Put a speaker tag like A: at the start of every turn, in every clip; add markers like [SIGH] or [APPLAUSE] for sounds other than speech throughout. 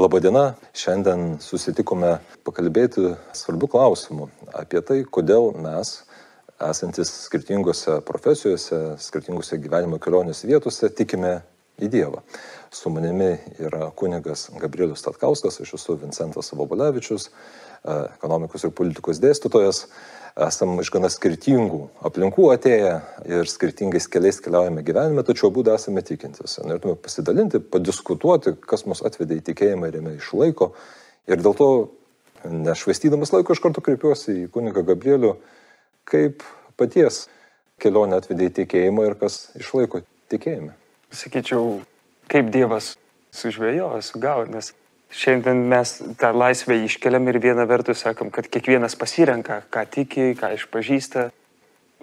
A: Labadiena, šiandien susitikome pakalbėti svarbių klausimų apie tai, kodėl mes, esantis skirtingose profesijose, skirtingose gyvenimo kelionės vietose, tikime į Dievą. Su manimi yra kunigas Gabrielius Tatkauskas, aš esu Vincentas Vobolevičius, ekonomikos ir politikos dėstytojas esam iš gana skirtingų aplinkų atėję ir skirtingais keliais keliaujame gyvenime, tačiau abu esame tikintis. Norėtume pasidalinti, padiskutuoti, kas mus atvedė į tikėjimą ir jame išlaiko. Ir dėl to, nešvaistydamas laiko, iš karto kreipiuosi į kunigą Gabrielių, kaip paties kelionė atvedė į tikėjimą ir kas išlaiko tikėjimą.
B: Sakyčiau, kaip Dievas sužvėjo, sugavo, nes Šiandien mes tą laisvę iškeliam ir viena vertus sakom, kad kiekvienas pasirenka, ką tiki, ką išpažįsta.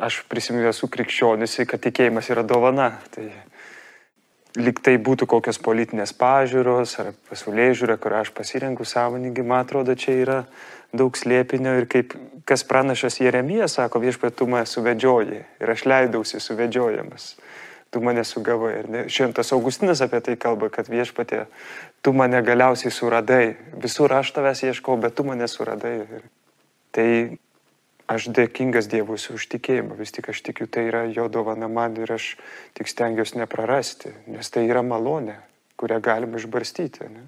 B: Aš prisimenu, esu krikščionis, kad tikėjimas yra dovana. Tai lyg tai būtų kokios politinės pažiūros ar pasaulyje žiūrė, kurią aš pasirenku sąmoningai, man atrodo, čia yra daug slėpinio ir kaip kas pranašas Jeremijas sako, viešpat tu mane suvedžioji ir aš leidausi suvedžiojamas tu mane sugavai. Ir šventas Augustinas apie tai kalba, kad viešpatė, tu mane galiausiai suradai. Visur aš tavęs ieškau, bet tu mane suradai. Ir tai aš dėkingas Dievui už tikėjimą, vis tik aš tikiu, tai yra jo dovana man ir aš tik stengiuosi neprarasti, nes tai yra malonė, kurią galima išbarstyti. Ne?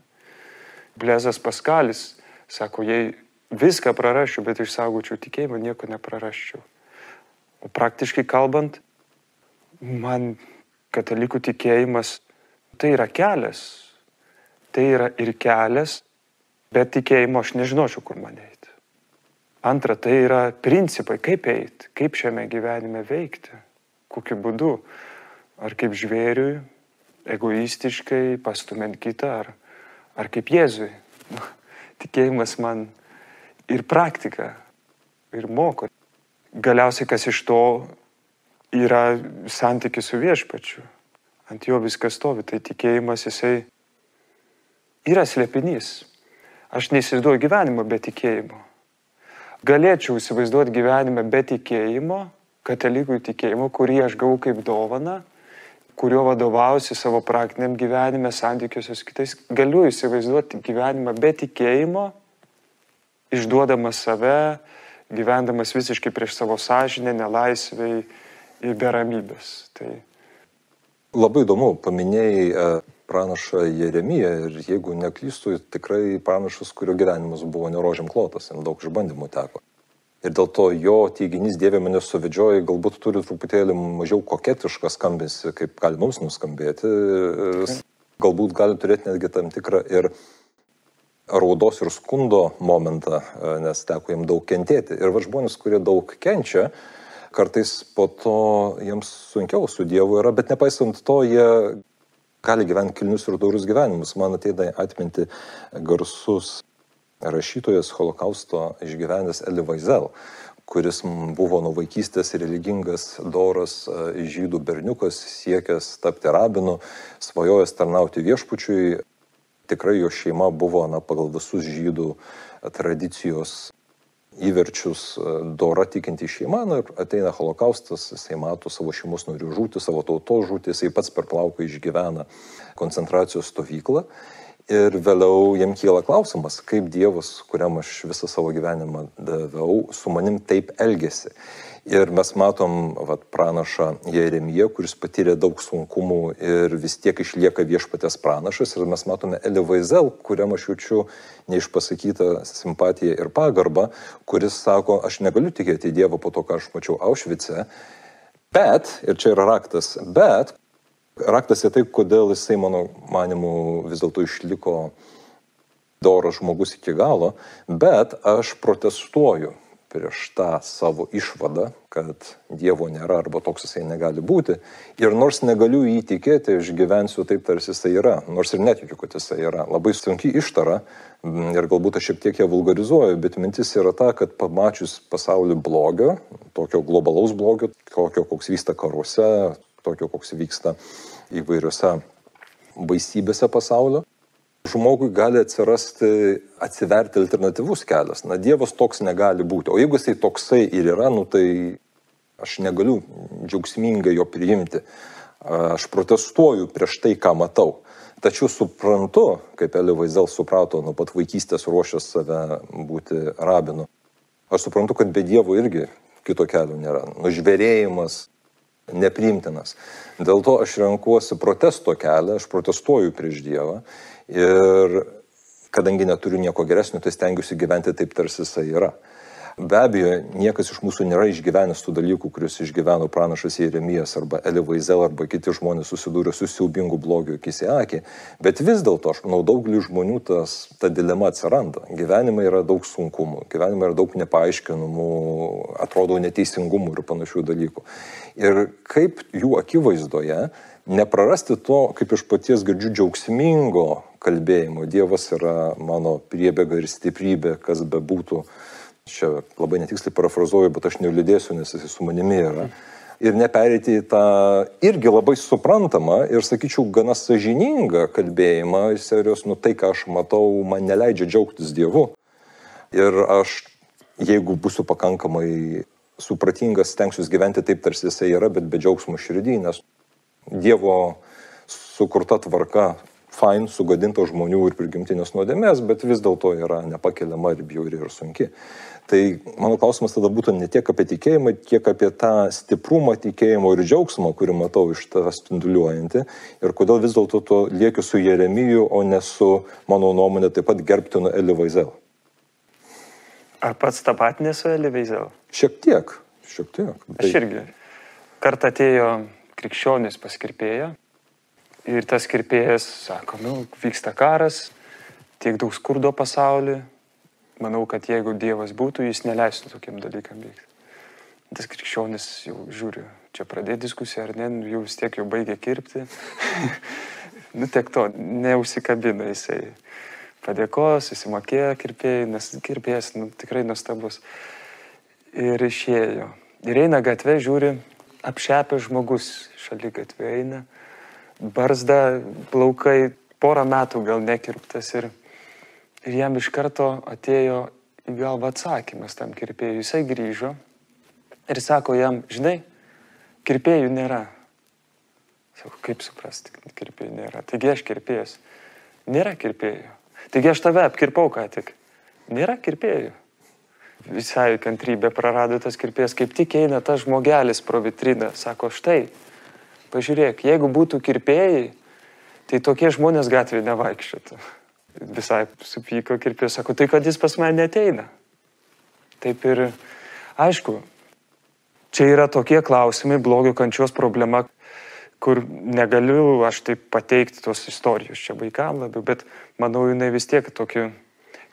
B: Blezas Paskalis sako, jei viską prarasčiau, bet išsaugočiau tikėjimą, nieko neprarasčiau. O praktiškai kalbant, man katalikų tikėjimas tai yra kelias. Tai yra ir kelias, bet tikėjimo aš nežinočiau, kur man eiti. Antra, tai yra principai, kaip eiti, kaip šiame gyvenime veikti, kokiu būdu. Ar kaip žvėriui, egoistiškai pastumint kitą, ar, ar kaip Jėzui. [LAUGHS] Tikėjimas man ir praktika, ir moko. Galiausiai, kas iš to yra santykis su viešpačiu. Ant jo viskas stovi. Tai tikėjimas jisai yra slėpinys. Aš neįsivaizduoju gyvenimo be tikėjimo. Galėčiau įsivaizduoti gyvenimą be tikėjimo, katalikų tikėjimo, kurį aš gavau kaip dovana, kurio vadovausi savo praktiniam gyvenime, santykiuose su kitais. Galiu įsivaizduoti gyvenimą be tikėjimo, išduodamas save, gyvendamas visiškai prieš savo sąžinę, nelaisviai, į beramybės. Tai...
A: Labai įdomu, paminėjai e, pranašą Jeremiją ir jeigu neklystu, tikrai pranašas, kurio gyvenimas buvo nerožiam klotas, jam daug išbandymų teko. Ir dėl to jo teiginys Dieve mane suvedžioja, galbūt turi truputėlį mažiau koketišką skambėsi, kaip gali mums nuskambėti. Galbūt gali turėti netgi tam tikrą ir raudos ir skundo momentą, e, nes teko jam daug kentėti. Ir va žmonės, kurie daug kenčia, kartais po to jiems sunkiau su Dievu yra, bet nepaisant to, jie gali gyventi kilnius ir dorus gyvenimus. Man ateina atminti garsus rašytojas holokausto išgyvenęs Eli Vaizel, kuris buvo nuo vaikystės religingas, doras žydų berniukas, siekęs tapti rabinu, svajojęs tarnauti viešpučiui. Tikrai jo šeima buvo na, pagal visus žydų tradicijos įverčius e, dora tikinti šeima, na ir ateina holokaustas, jisai mato savo šeimos norių žūti, savo tautos žūti, jisai pats per plauką išgyvena koncentracijos stovyklą. Ir vėliau jam kyla klausimas, kaip Dievas, kuriam aš visą savo gyvenimą daviau, su manim taip elgesi. Ir mes matom vat, pranašą Jeremiją, kuris patyrė daug sunkumų ir vis tiek išlieka viešpatės pranašas. Ir mes matome Elivaizel, kuriam aš jaučiu neišpasakytą simpatiją ir pagarbą, kuris sako, aš negaliu tikėti į Dievą po to, ką aš mačiau Aušvice. Bet, ir čia yra raktas, bet raktas į tai, kodėl jisai, mano manimu, vis dėlto išliko doras žmogus iki galo, bet aš protestuoju prieš tą savo išvadą, kad Dievo nėra arba toks jisai negali būti. Ir nors negaliu jį tikėti, aš gyvensiu taip, tarsi jisai yra, nors ir netikiu, kad jisai yra. Labai sunki ištara ir galbūt aš šiek tiek ją vulgarizuoju, bet mintis yra ta, kad pamačius pasaulį blogio, tokio globalaus blogio, tokio, koks vyksta karuose, tokio, koks vyksta įvairiose baisybėse pasaulio, žmogui gali atsirasti, atsiverti alternatyvus kelias. Na, Dievas toks negali būti. O jeigu jisai toksai ir yra, nu tai aš negaliu džiaugsmingai jo priimti. Aš protestuoju prieš tai, ką matau. Tačiau suprantu, kaip Eli Vaizel suprato nuo pat vaikystės ruošęs save būti rabinu. Aš suprantu, kad be Dievo irgi kito kelio nėra. Nužvėrėjimas nepriimtinas. Dėl to aš renkuosi protesto kelią, aš protestuoju prieš Dievą ir kadangi neturiu nieko geresnio, tai stengiuosi gyventi taip, tarsi jisai yra. Be abejo, niekas iš mūsų nėra išgyvenęs tų dalykų, kuriuos išgyveno pranašas Jeremijas arba Eli Vaizel arba kiti žmonės susidūrė su siaubingu blogiu akis į akį. Bet vis dėlto, aš manau, daugeliu žmonių tas, ta dilema atsiranda. Gyvenime yra daug sunkumų, gyvenime yra daug nepaaiškinamų, atrodo neteisingumų ir panašių dalykų. Ir kaip jų akivaizdoje neprarasti to, kaip iš paties girdžiu, džiaugsmingo kalbėjimo. Dievas yra mano priebėga ir stiprybė, kas be būtų čia labai netiksliai parafrazuoju, bet aš neliūdėsiu, nes jis su manimi yra. Ir neperėti į tą irgi labai suprantamą ir, sakyčiau, gana sažiningą kalbėjimą serijos, nu tai, ką aš matau, man neleidžia džiaugtis Dievu. Ir aš, jeigu būsiu pakankamai supratingas, stengsiuosi gyventi taip, tarsi jisai yra, bet be džiaugsmo širdį, nes Dievo sukurta tvarka fain, sugadinta žmonių ir prigimtinės nuodėmės, bet vis dėlto yra nepakeliama ir bjauri ir sunki. Tai mano klausimas tada būtų ne tiek apie tikėjimą, kiek apie tą stiprumą tikėjimo ir džiaugsmo, kurį matau iš tavęs spinduliuojantį ir kodėl vis dėlto tu lieki su Jeremiju, o ne su, mano nuomonė, taip pat gerbtinu Eli Vaizel.
B: Ar pats tą patį nesu Eli Vaizel?
A: Šiek tiek, šiek tiek.
B: Tai... Aš irgi. Kartą atėjo krikščionis paskirpėję Ir tas kirpėjas sako, nu, vyksta karas, tiek daug skurdo pasaulyje. Manau, kad jeigu Dievas būtų, jis neleistų tokiam dalykam vykti. Tas krikščionis jau žiūri, čia pradėti diskusiją ar ne, nu, jau vis tiek jau baigė kirpti. [LAUGHS] nu, tiek to, neužsikabina jisai. Padėkos, susimokėjo kirpėjai, nes kirpėjas nu, tikrai nuostabus. Ir išėjo. Ir eina gatvė, žiūri, apšepė žmogus šalia gatvė eina barzda, plaukai, porą metų gal nekirptas ir, ir jam iš karto atėjo į galvą atsakymas tam kirpėjui. Jisai grįžo ir sako jam, žinai, kirpėjų nėra. Sako, kaip suprasti, kad kirpėjų nėra. Taigi aš kirpėjas. Nėra kirpėjų. Taigi aš tave apkirpau ką tik. Nėra kirpėjų. Visai kantrybė prarado tas kirpėjas, kaip tik eina tas žmogelis pro vitriną. Sako, štai, Pažiūrėk, jeigu būtų kirpėjai, tai tokie žmonės gatvėje nevaikščiotų. Visai supyko kirpėjas, sako, tai kad jis pas mane neteina. Taip ir, aišku, čia yra tokie klausimai, blogio kančios problema, kur negaliu aš taip pateikti tos istorijos čia vaikam labiau, bet manau, jinai vis tiek tokia,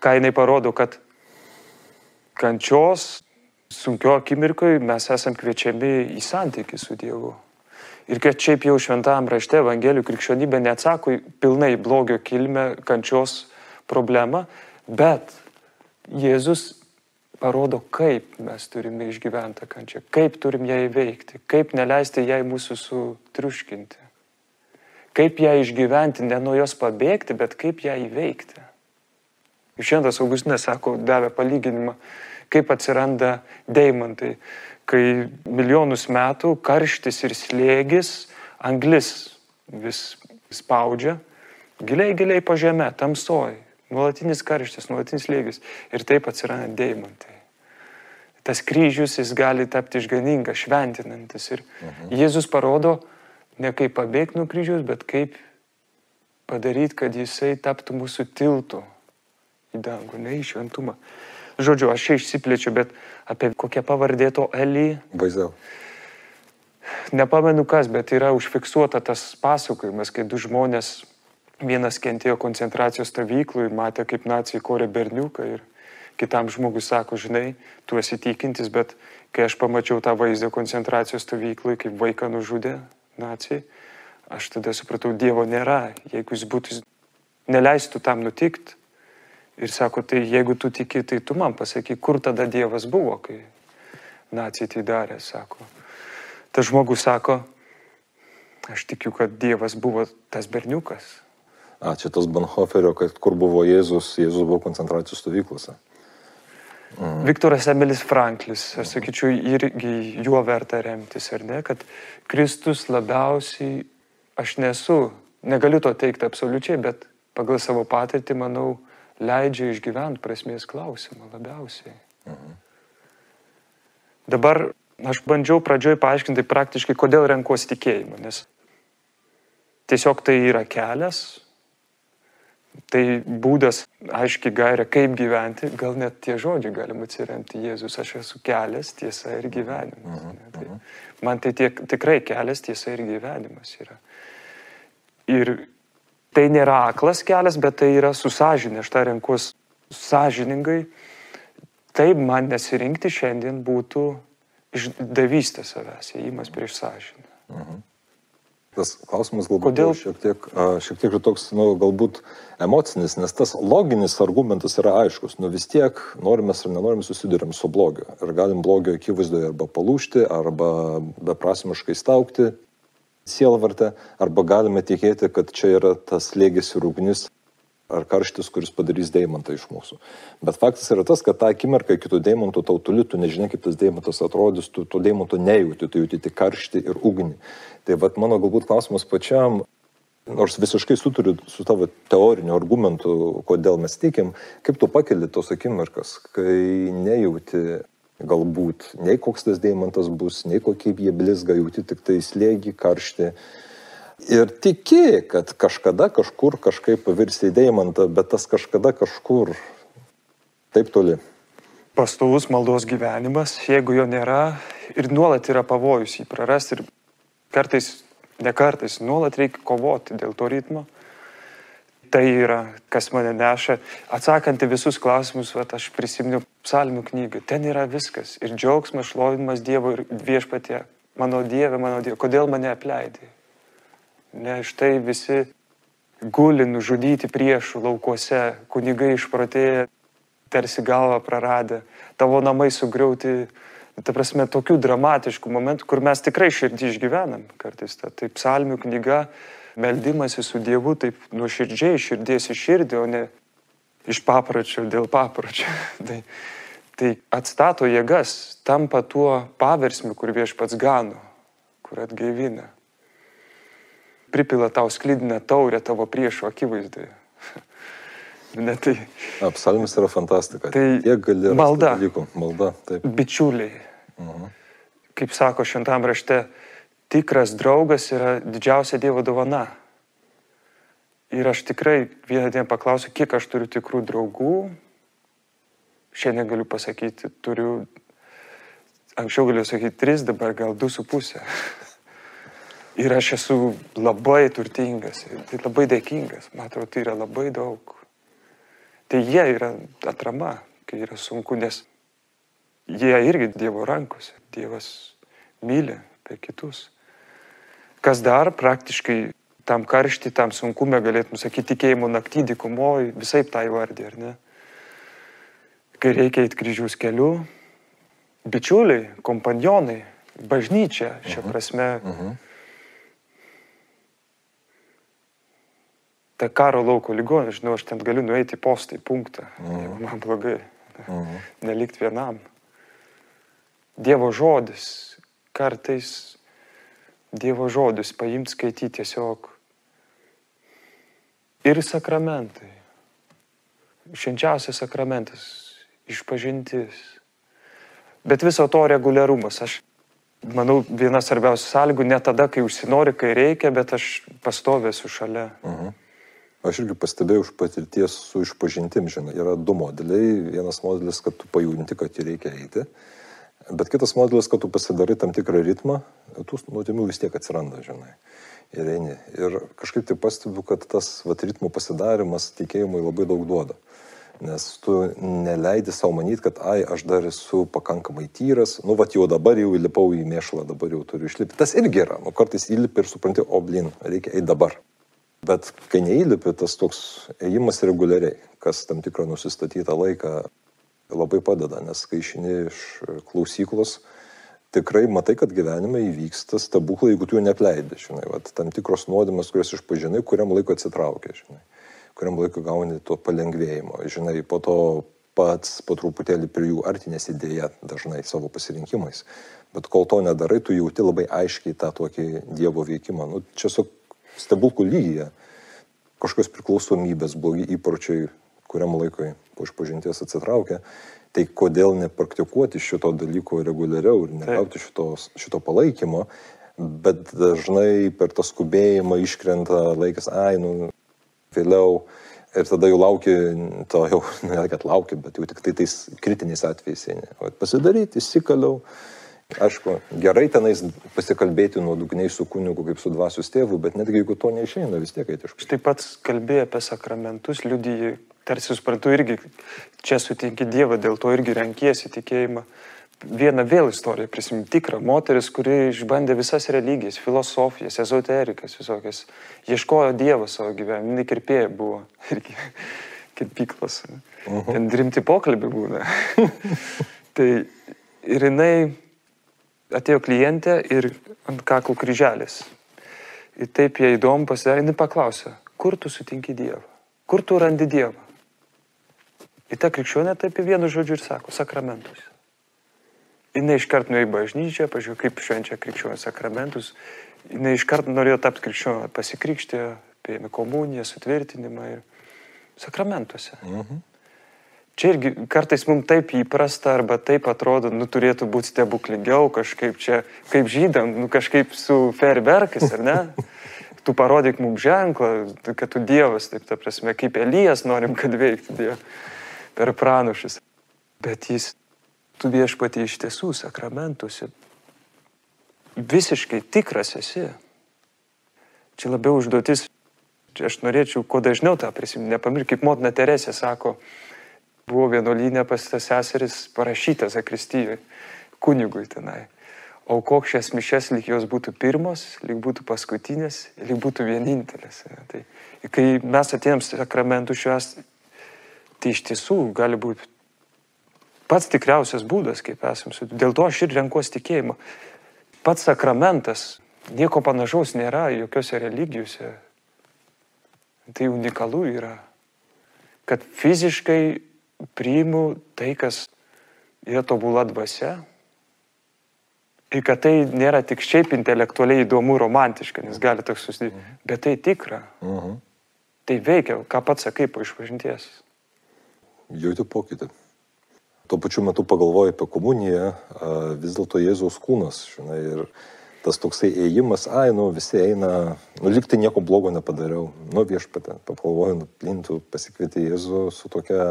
B: ką jinai parodo, kad kančios sunkio akimirkoje mes esam kviečiami į santykių su Dievu. Ir kad šiaip jau šventam rašte Evangelijų krikščionybė neatsako pilnai blogio kilmę, kančios problemą, bet Jėzus parodo, kaip mes turime išgyventą kančią, kaip turim ją įveikti, kaip neleisti jai mūsų sutriuškinti, kaip ją išgyventi, ne nuo jos pabėgti, bet kaip ją įveikti. Šiandien Augustinas sako, davė palyginimą, kaip atsiranda deimantai kai milijonus metų karštis ir slėgis, anglis vis spaudžia, giliai, giliai po žemę, tamsoj, nuolatinis karštis, nuolatinis slėgis ir taip atsiranda deimantai. Tas kryžius jis gali tapti išganingas, šventinantis. Ir mhm. Jėzus parodo ne kaip pabėgti nuo kryžiaus, bet kaip padaryti, kad jisai taptų mūsų tiltu į dangų, ne į šventumą. Žodžiu, aš čia išsiplėčiu, bet apie kokią pavardė to Elį.
A: Vaizdau.
B: Nepamenu kas, bet yra užfiksuota tas pasakojimas, kai du žmonės, vienas kentėjo koncentracijos stovyklų ir matė, kaip nacijai korė berniuką ir kitam žmogui sako, žinai, tu esi tikintis, bet kai aš pamačiau tą vaizdą koncentracijos stovyklui, kaip vaiką nužudė nacijai, aš tada supratau, Dievo nėra. Jeigu jis būtų, neleistų tam nutikti, Ir sako, tai jeigu tu tiki, tai tu man pasakyk, kur tada Dievas buvo, kai nacijai tai darė, sako. Tas žmogus sako, aš tikiu, kad Dievas buvo tas berniukas.
A: A, čia tas Banhoferio, kad kur buvo Jėzus, Jėzus buvo koncentracijos stovyklose.
B: Mhm. Viktoras Emilis Franklis, aš sakyčiau, irgi juo verta remtis, ar ne, kad Kristus labiausiai, aš nesu, negaliu to teikti absoliučiai, bet pagal savo patirtį, manau, leidžia išgyventi prasmės klausimą labiausiai. Mhm. Dabar aš bandžiau pradžioj paaiškinti praktiškai, kodėl renkuosi tikėjimą, nes tiesiog tai yra kelias, tai būdas, aiškiai gairė, kaip gyventi, gal net tie žodžiai galima atsiremti Jėzus, aš esu kelias, tiesa ir gyvenimas. Mhm. Ne? Tai, man tai tiek, tikrai kelias, tiesa ir gyvenimas yra. Ir tai nėra aklas kelias, bet tai yra susažinė, aš tą renkuos sąžiningai. Taip man nesirinkti šiandien būtų išdavystė savęs, įėjimas prieš sąžinę. Mhm.
A: Tas klausimas galbūt Kodėl? šiek tiek, šiek tiek toks, nu, galbūt emocinis, nes tas loginis argumentas yra aiškus. Nu vis tiek norime ar nenorime susidurėm su blogiu. Ir galim blogio akivaizdoje arba palūšti, arba beprasmiškai staukti sielvartę, arba galime tikėti, kad čia yra tas lėgis ir ugnis ar karštis, kuris padarys deimantą iš mūsų. Bet faktas yra tas, kad tą akimirką kitų deimantų tau toli, tu nežinai, kaip tas deimantas atrodys, tu to deimanto nejauti, tu jauti tik karštį ir ugnį. Tai vad mano galbūt klausimas pačiam, nors visiškai suturiu su tavo teoriniu argumentu, kodėl mes tikim, kaip tu pakeli tos akimirkas, kai nejauti galbūt nei koks tas deimantas bus, nei kokie jie blizga, jauti tik tai slėgi, karštį ir tiki, kad kažkada kažkur kažkaip pavirs į deimantą, bet tas kažkada kažkur taip toli.
B: Pastovus maldos gyvenimas, jeigu jo nėra ir nuolat yra pavojus jį prarasti ir kartais, ne kartais, nuolat reikia kovoti dėl to ritmo. Tai yra, kas mane neša. Atsakant į visus klausimus, vat, aš prisiminiau psalmių knygą. Ten yra viskas. Ir džiaugsmas, šlovinimas Dievo ir viešpatie. Mano Dieve, mano Dieve, kodėl mane apleidai? Ne, štai visi guli nužudyti priešų laukuose, kunigai išprotėję, tarsi galvą praradę, tavo namai sugriauti, ta prasme, tokių dramatiškų momentų, kur mes tikrai širdį išgyvenam kartais. Ta, taip, psalmių knyga, meldimasi su Dievu taip nuoširdžiai, širdies į širdį, o ne iš papročio dėl papročio. [LAUGHS] tai, tai atstato jėgas, tampa tuo paversmiu, kur viešpats gano, kur atgaivina pripila tau sklydinę taurę tavo priešo akivaizdoje. [LAUGHS] Ne, tai,
A: Psalmis yra fantastika. Tai Tiek gali.
B: Malda.
A: Dalykų. Malda, taip.
B: Bičiuliai. Uh mhm. -huh. Kaip sako šventam rašte, tikras draugas yra didžiausia Dievo dovana. Ir aš tikrai vieną dieną paklausiu, kiek aš turiu tikrų draugų. Šiandien galiu pasakyti, turiu, anksčiau galiu sakyti tris, dabar gal du su pusė. [LAUGHS] Ir aš esu labai turtingas, tai labai dėkingas, man atrodo, tai yra labai daug. Tai jie yra atrama, kai yra sunku, nes jie irgi Dievo rankose, Dievas myli per kitus. Kas dar praktiškai tam karštį, tam sunkume galėtum sakyti tikėjimo naktį, dykumoji, visai tą įvardį, ar ne? Kai reikia eiti kryžiaus keliu, bičiuliai, kompanionai, bažnyčia, šia mhm. prasme. Uh -huh. Uh -huh ta karo lauko ligonė, žinau, aš ten galiu nueiti į punktą, mhm. jeigu man blogai, mhm. nelikti vienam. Dievo žodis, kartais Dievo žodis paimti skaityti tiesiog. Ir sakramentai. Švenčiausias sakramentas, išpažintis. Bet viso to reguliarumas. Aš manau, viena svarbiausių sąlygų ne tada, kai užsinori, kai reikia, bet aš pastovėsiu šalia. Uh mhm.
A: Aš irgi pastebėjau iš patirties su išpažintim, žinai, yra du modeliai. Vienas modelis, kad tu pajudinti, kad jį reikia eiti. Bet kitas modelis, kad tu pasidarai tam tikrą ritmą, tų nuodėmių vis tiek atsiranda, žinai. Ir eini. Ir kažkaip tai pastebiu, kad tas vat, ritmų pasidarimas tikėjimui labai daug duoda. Nes tu neleidi savo manyti, kad, ai, aš dar esu pakankamai tyras, nu, va, jau dabar jau įlipau į mėšlą, dabar jau turiu išlipti. Tas irgi yra, nu, kartais įlipi ir supranti, o, blin, reikia eiti dabar. Bet kai neįlipi, tas toks ėjimas reguliariai, kas tam tikrą nusistatytą laiką labai padeda, nes kai išini iš klausyklos, tikrai matai, kad gyvenime įvyksta stebuklai, jeigu tu jų nepleidai, žinai, Vat, tam tikros nuodimas, kurias išpažinai, kuriam laiko atsitraukia, žinai, kuriam laiko gauni to palengvėjimo, žinai, po to pats po truputėlį prie jų artinės idėja dažnai savo pasirinkimais. Bet kol to nedarai, tu jauti labai aiškiai tą tokį Dievo veikimą. Nu, čia su stebuklų lygyje kažkokios priklausomybės, blogi įpročiai, kuriam laikui po išpažinties atsitraukia, tai kodėl nepraktikuoti šito dalyko reguliariau ir negauti šito, šito palaikymo, bet dažnai per tą skubėjimą iškrenta laikas, ai, nu, vėliau ir tada jau lauki, to jau, [LAUGHS] ne kad lauki, bet jau tik tai tais kritiniais atvejais. Pasidaryti, įsikaliau. Aišku, gerai tenais pasikalbėti nuodugniai su kunigu kaip su dvasios tėvu, bet netgi jeigu to neišeina, vis tiek eiti iš
B: kažkur. Taip pat kalbėjai apie sakramentus, liudyji, tarsi suprantu irgi, čia sutinki Dievą, dėl to irgi renkiesi tikėjimą vieną vėl istoriją prisimint. Tikrą moteris, kuri išbandė visas religijas, filosofijas, ezoterikas visokias. Ieškojo Dievo savo gyvenime. Jinai kirpėja buvo. [LAUGHS] Irgi kirpyklos. Uh mhm. -huh. Ten rimti pokalbiai būna. [LAUGHS] tai ir jinai atėjo klientė ir ant kaklų kryželis. Ir taip jie įdomu pasidarė, jinai paklausė, kur tu sutinki Dievą? Kur tu randi Dievą? Ir ta krikščionė taip į vienu žodžiu ir sako, sakramentus jinai iškart nuėjo į bažnyčią, pažiūrėjau, kaip švenčia krikščionio sakramentus. Jinai iškart norėjo tapti krikščionio, pasikrikštė, priėmė komuniją, sutvirtinimą ir sakramentuose. Mhm. Čia irgi kartais mums taip įprasta arba taip atrodo, nu turėtų būti stebuklingiau, kažkaip čia, kaip žydam, nu kažkaip su ferverkais, ar ne? [LAUGHS] tu parodyk mums ženklą, kad tu Dievas, taip ta prasme, kaip Elijas norim, kad veiktų Dievas per pranašus. Bet jis tu viešpatį iš tiesų sakramentusi visiškai tikras esi. Čia labiau užduotis, aš norėčiau kuo dažniau tą prisiminti, nepamiršti, kaip motina Teresė sako, buvo vienuolynė pas tas seseris parašyta Zakristijoje, kunigui tenai. Aukok šias mišes, lyg jos būtų pirmos, lyg būtų paskutinės, lyg būtų vienintelės. Tai kai mes atėjom sakramentų šios, tai iš tiesų gali būti pats tikriausias būdas, kaip esam. Dėl to aš ir renkuosi tikėjimą. Pats sakramentas, nieko panašaus nėra jokiose religijose. Tai unikalu yra, kad fiziškai priimu tai, kas yra tobula dvasia. Ir kad tai nėra tik šiaip intelektualiai įdomu, romantiška, nes gali toks susidaryti, mhm. bet tai tikra. Uh mhm. Tai veikia, ką pats sakai po išpažinties.
A: Jauti pokytį tuo pačiu metu pagalvoju apie komuniją, vis dėlto Jėzaus kūnas, žinai, ir tas toksai ėjimas, ai, nu, visi eina, nu, liktai nieko blogo nepadariau, nu, viešpatė, pagalvoju, nu, plintų, pasikvietė Jėzų su tokia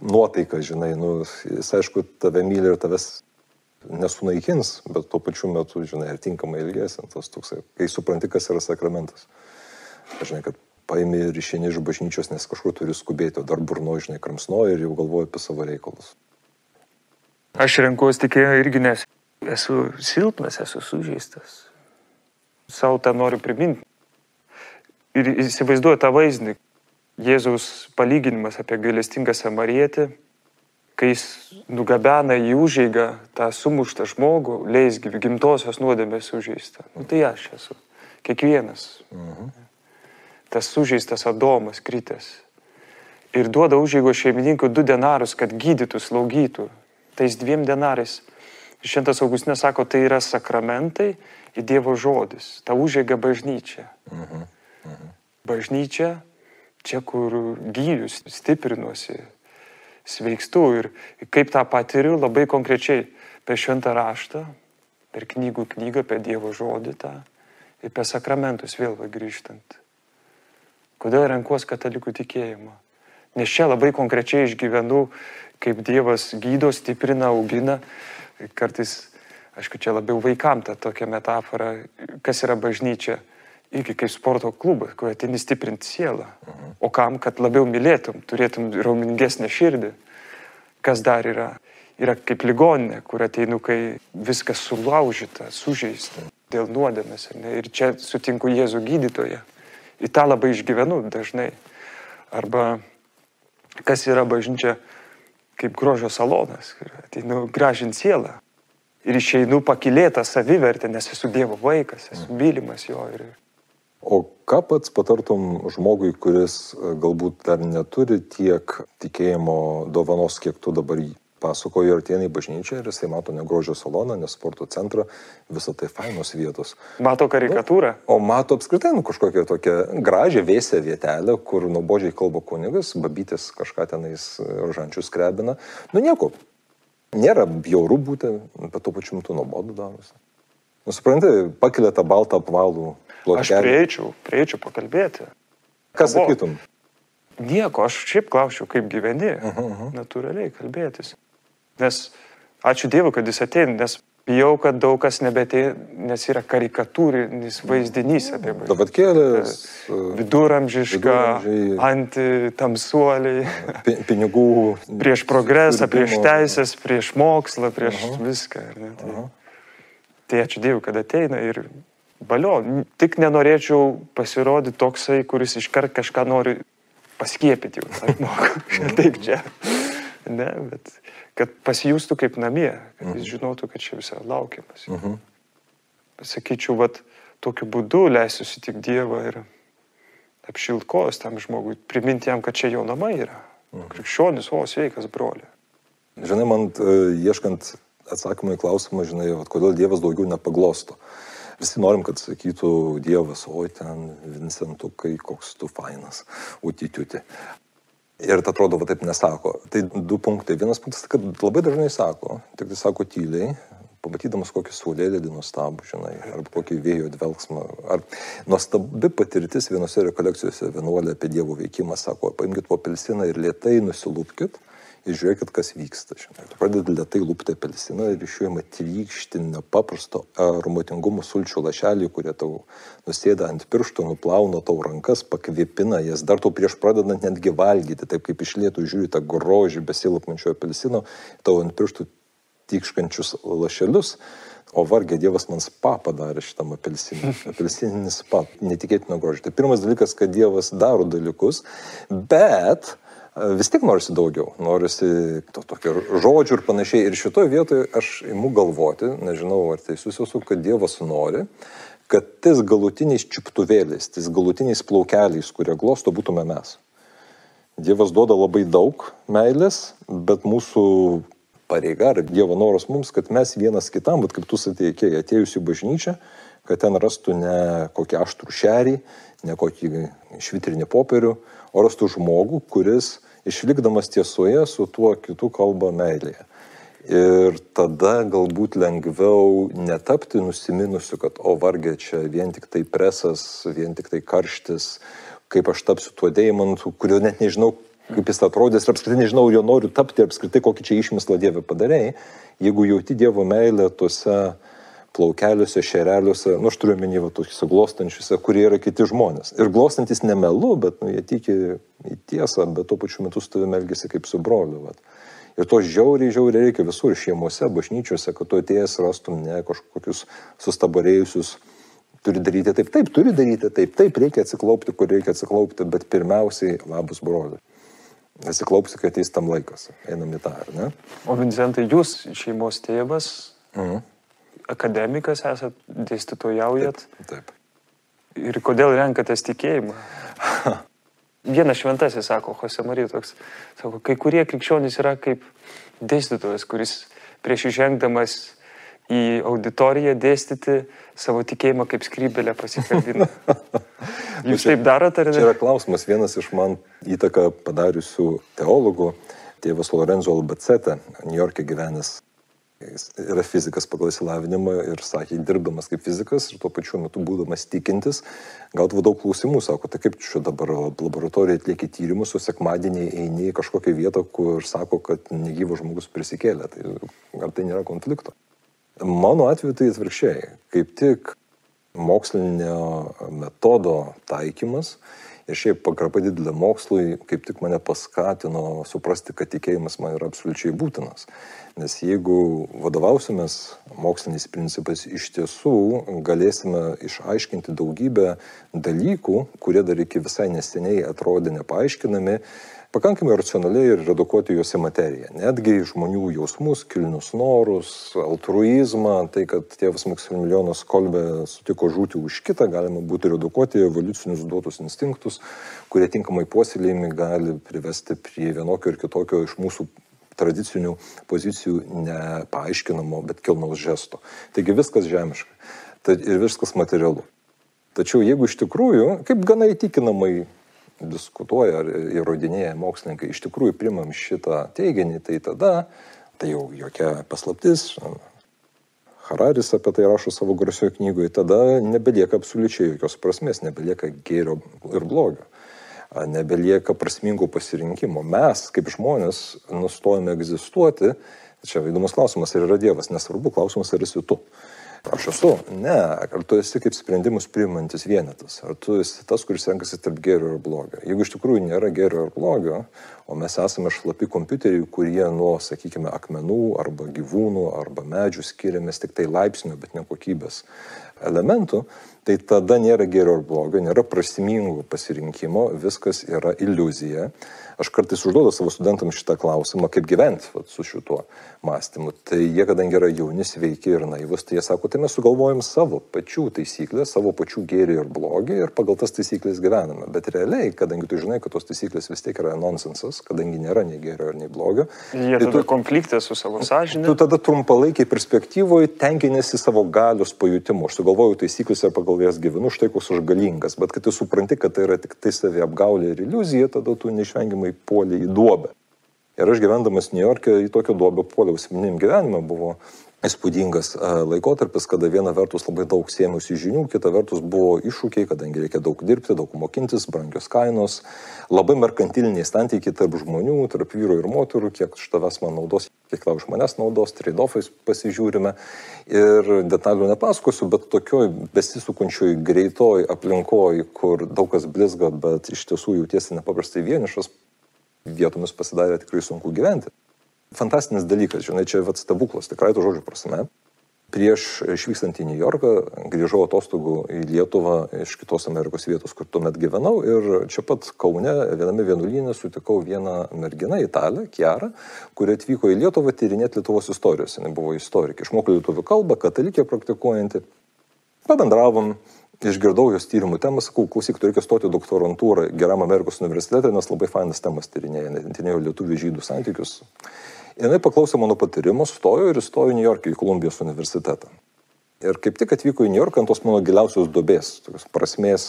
A: nuotaika, žinai, nu, jis aišku, tave myli ir tavęs nesunaikins, bet tuo pačiu metu, žinai, ir tinkamai ilgėsi, tas toksai, kai supranti, kas yra sakramentas. Žinai, kad paimi ir išeini iš bažnyčios, nes kažkur turi skubėti, o dar burno, žinai, kramsnoji ir jau galvoji apie savo reikalus.
B: Aš renkuosi tikėjimą irgi, nes esu silpnas, esu sužeistas. Sau tą noriu priminti. Ir įsivaizduoju tą vaizdinį. Jėzaus palyginimas apie gailestingą samarietį, kai jis nugabena į užėgą tą sumuštą žmogų, leisgyvi, gimtosios nuodėmės sužeistą. Nu, tai aš esu. Kiekvienas. Mhm tas sužeistas Adomas kritęs. Ir duoda užėgo šeimininkui du denarus, kad gydytų, slaugytų. Tais dviem denarais. Šventas Augustinas sako, tai yra sakramentai į Dievo žodis. Ta užėga bažnyčia. Uh -huh. Bažnyčia, čia kur gyjus, stiprinuosi, sveikstu ir kaip tą patiriu labai konkrečiai per šventą raštą, per knygų knygą, per Dievo žodį tą ir per sakramentus vėl grįžtant. Kodėl renkuos katalikų tikėjimą? Nes čia labai konkrečiai išgyvenu, kaip Dievas gydo, stiprina, augina. Kartais, aišku, čia labiau vaikam ta tokia metafora, kas yra bažnyčia. Iki kaip sporto klubas, kur atini stiprinti sielą. Mhm. O kam, kad labiau mylėtum, turėtum raumingesnę širdį. Kas dar yra? Yra kaip ligoninė, kur ateinu, kai viskas sulaužyta, sužeista dėl nuodėmės. Ir čia sutinku Jėzų gydytoje. Į tą labai išgyvenu dažnai. Arba kas yra bažnyčia kaip grožio salonas. Ateinu gražinti sielą. Ir išeinu pakilėtą savivertę, nes esu Dievo vaikas, esu mylimas jo. Ir
A: O ką pats patartum žmogui, kuris e, galbūt dar neturi tiek tikėjimo dovanos, kiek tu dabar jį pasakoju, ir ateina į bažnyčią ir jisai mato ne grožio saloną, ne sporto centrą, visą tai fainos vietos.
B: Mato karikatūrą.
A: Nu, o mato apskritai nu, kažkokią tokią gražią vėsę vietelę, kur nuobodžiai kalba kunigas, babytis kažką tenais žančius krebina. Nu nieko. Nėra bjauru būti, bet tuo pačiu metu nuobodu darosi. Nusipranti, pakelia tą baltą apvalų
B: plotkelį. Aš prieičiau, prieičiau pakalbėti.
A: Ką sakytum?
B: Nieko, aš šiaip klausiu, kaip gyveni. Uh -huh, uh -huh. Natūraliai kalbėtis. Nes ačiū Dievui, kad jis ateina, nes bijau, kad daug kas nebeteina, nes yra karikatūrinis vaizdinys apie
A: tai. Dabar kėlės.
B: Viduramžiška, antitamsuoliai. [LAUGHS]
A: Pinigų.
B: prieš progresą, prieš teisės, prieš mokslą, prieš uh -huh. viską. Tai, uh -huh. tai ačiū Dievui, kad ateina ir valio. Tik nenorėčiau pasirodyti toksai, kuris iškart kažką nori paskiepyti. [LAUGHS] Taip čia. Ne, bet kad pasijūstų kaip namie, kad jis mhm. žinotų, kad čia visą laukiamas. Uh -huh. Sakyčiau, vat, tokiu būdu leisiu sutikti Dievą ir apšilkos tam žmogui, priminti jam, kad čia jo namai yra. Uh -huh. Krikščionis, o sveikas broli.
A: Žinai, man uh, ieškant atsakymą į klausimą, žinai, vat, kodėl Dievas daugiau nepaglosto. Visi norim, kad sakytų Dievas, oi ten, Vincentukai, koks tu fainas, utitiuti. Ir tai atrodo, va taip nesako. Tai du punktai. Vienas punktas, kad labai dažnai sako, tik tai sako tyliai, pamatydamas kokį saulėlėdį nuostabų, žinai, arba kokį vėjo dvelgsmą. Ar nuostabi patirtis vienose rekolekcijose vienuolė apie Dievo veikimą sako, paimkite po pelsiną ir lietai nusilūpkite ir žiūrėkit, kas vyksta. Žinai. Tu pradedi lietai lūpti apelsiną ir iš jų ima trykšti nepaprasto aromatingumo sulčių lašelį, kurie tau nusėda ant pirštų, nuplauna tau rankas, pakvėpina jas, dar tau prieš pradedant netgi valgyti, taip kaip iš lietų žiūri tą grožį besilapmančio apelsino, tau ant pirštų tikškančius lašelius. O vargė Dievas man spa padarė šitam apelsinui. [LAUGHS] Apelsininis spa, netikėtino grožio. Tai pirmas dalykas, kad Dievas daro dalykus, bet uh, vis tik norisi daugiau, norisi to tokio žodžių ir panašiai. Ir šitoje vietoje aš imu galvoti, nežinau ar teisus esu, kad Dievas nori, kad tais galutiniais čiuptuvėliais, tais galutiniais plaukeliais, kurie glosto, būtume mes. Dievas duoda labai daug meilės, bet mūsų pareiga ar Dievo noras mums, kad mes vienas kitam, bet kaip tu sakėjai, atėjus į bažnyčią, kad ten rastų ne kokį aštrų šerį, ne kokį švitrinį popierių, o rastų žmogų, kuris išlikdamas tiesoje su tuo kitu kalba meilėje. Ir tada galbūt lengviau netapti nusiminusiu, kad o vargė čia vien tik tai presas, vien tik tai karštis, kaip aš tapsiu tuo deimantu, kurio net nežinau, kaip jis atrodys ir apskritai nežinau, jo noriu tapti, apskritai kokį čia išmislą Dievę padarėjai, jeigu jauti Dievo meilę tuose plaukeliuose, šereliuose, nu aš turiu omeny, va, tokiuose glostančiuose, kurie yra kiti žmonės. Ir glostantis nemelu, bet nu, jie tiki į tiesą, bet tuo pačiu metu su tavimi elgesi kaip su broliu. Va. Ir to žiauriai, žiauriai reikia visur šeimose, bažnyčiose, kad tu atėjęs rastum ne kažkokius sustabarėjusius, turi daryti taip, taip, turi daryti taip, taip, reikia atsiklaupti, kur reikia atsiklaupti, bet pirmiausiai labus broliui. Atsiklaupsi, kai ateis tam laikas. Einam į tą, ar ne?
B: O Vincentai, jūs šeimos tėvas, mhm akademikas esat, dėstytojaujat.
A: Taip. taip.
B: Ir kodėl renkatės tikėjimą? [LAUGHS] Vienas šventasis, sako Jose Marija, toks, sako, kai kurie krikščionys yra kaip dėstytojas, kuris prieš įžengdamas į auditoriją dėstyti savo tikėjimą kaip skrybelę pasikabina. [LAUGHS] Jūs taip darote ar ne?
A: Čia yra klausimas. Vienas iš man įtaką padariusių teologų, tėvas Lorenzo Albacete, New York'e gyvenęs Jis yra fizikas pagal įsilavinimą ir sakė, dirbdamas kaip fizikas ir tuo pačiu metu būdamas tikintis, gaudavo daug klausimų, sako, tai kaip čia dabar laboratorija atlieki tyrimus, o sekmadienį eini į kažkokią vietą, kur sako, kad negyvas žmogus prisikėlė. Tai ar tai nėra konflikto? Mano atveju tai atvirkščiai. Kaip tik mokslinio metodo taikymas Ir šiaip pagarba didelė mokslui kaip tik mane paskatino suprasti, kad tikėjimas man yra absoliučiai būtinas. Nes jeigu vadovausimės moksliniais principais, iš tiesų galėsime išaiškinti daugybę dalykų, kurie dar iki visai neseniai atrodė nepaaiškinami, pakankamai racionaliai ir redukuoti juos į materiją. Netgi žmonių jausmus, kilnius norus, altruizmą, tai kad tėvas Maksimilijonas Kolbė sutiko žūti už kitą, galima būtų redukuoti evoliucinius duotus instinktus, kurie tinkamai puoselėjimi gali privesti prie vienokio ir kitokio iš mūsų tradicinių pozicijų nepaaiškinamo, bet kilnaus žesto. Taigi viskas žemiška ir viskas materialu. Tačiau jeigu iš tikrųjų, kaip gana įtikinamai diskutuoja ar įrodinėja mokslininkai, iš tikrųjų primam šitą teiginį, tai tada tai jau jokia paslaptis. Hararis apie tai rašo savo garsioje knygoje, tada nebelieka absoliučiai jokios prasmės, nebelieka gėrio ir blogio, nebelieka prasmingų pasirinkimų. Mes, kaip žmonės, nustojame egzistuoti. Čia įdomus klausimas, ar yra Dievas, nesvarbu, klausimas, ar esi tu. Aš esu. Ne. Ar tu esi kaip sprendimus priimantis vienetas? Ar tu esi tas, kuris renkasi tarp gėrio ir blogio? Jeigu iš tikrųjų nėra gėrio ir blogio, o mes esame šlapi kompiuteriai, kurie nuo, sakykime, akmenų arba gyvūnų arba medžių skiriamės tik tai laipsnių, bet ne kokybės elementų, tai tada nėra gėrio ir blogio, nėra prasmingų pasirinkimo, viskas yra iliuzija. Aš kartais užduodu savo studentams šitą klausimą, kaip gyventi vat, su šituo mąstymu. Tai jie, kadangi yra jauni, sveiki ir naivus, tai jie sako, tai mes sugalvojam savo pačių taisyklės, savo pačių gėrį ir blogį ir pagal tas taisyklės gyvename. Bet realiai, kadangi tu žinai, kad tos taisyklės vis tiek yra nonsensas, kadangi nėra nei gėrio ir nei blogio.
B: Jie tai tu, konfliktė su savo sąžinė.
A: Tu tada trumpalaikiai perspektyvoje tenkinėsi savo galios pajutimu. Aš sugalvoju taisyklės ir pagal jas gyvenu, štai koks aš galingas. Bet kai tu supranti, kad tai yra tik tai savi apgaulė ir iliuzija, tada tu neišvengiamai puolė į duobę. Ir aš gyvendamas New York'e į tokią duobę puoliau asmenim gyvenimą. Buvo įspūdingas e, laikotarpis, kada viena vertus labai daug sėmiausi žinių, kita vertus buvo iššūkiai, kadangi reikia daug dirbti, daug mokintis, brangios kainos, labai merkantiliniai santykiai tarp žmonių, tarp vyru ir moterų, kiek iš tavęs man naudos, kiek tau iš manęs naudos, trade-offais pasižiūrime. Ir detalių nepasakosiu, bet tokioj besisukančioj greitoj aplinkoj, kur daug kas blizga, bet iš tiesų jautiesi nepaprastai vienišas, vietomis pasidarė tikrai sunku gyventi. Fantastinis dalykas, žinai, čia vat stebuklas, tikrai to žodžio prasme. Prieš išvykstant į New Yorką grįžau atostogų į Lietuvą iš kitos Amerikos vietos, kur tuomet gyvenau ir čia pat Kaune viename vienuolynė sutikau vieną merginą, italę, Kiarą, kuri atvyko į Lietuvą tyrinėti Lietuvos istorijos. Jis buvo istorikė, išmoko lietuvių kalbą, katalikė praktikuojanti. Pabendravom, išgirdau jos tyrimų temą, sakau, klausyk, tu reikia stoti doktorantūrą geram Amerikos universitete, nes labai fainas temas tyrinėja, tyrinėjo lietuvių žydų santykius. Ir jinai paklausė mano patarimo, stojo ir įstojo į New Yorką į Kolumbijos universitetą. Ir kaip tik atvyko į New Yorką ant tos mano giliausios dobės, tokios prasmės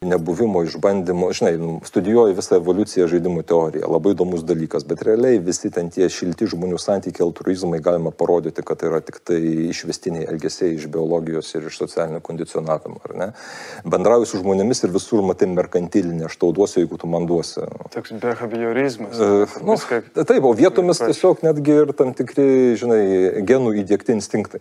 A: nebuvimo išbandymo, žinai, nu, studijuoju visą evoliuciją žaidimų teoriją, labai įdomus dalykas, bet realiai visi ten tie šilti žmonių santykiai, altruizmai galima parodyti, kad tai yra tik tai išvestiniai elgesiai iš biologijos ir iš socialinio kondicionavimo, ar ne? Bendrauju su žmonėmis ir visur matai merkantilinį, aš tau duosiu, jeigu tu man duosi.
B: Toks behaviorizmas.
A: Uh, nu, Viską... Taip, o vietomis tiesiog netgi ir tam tikri, žinai, genų įdėkti instinktai.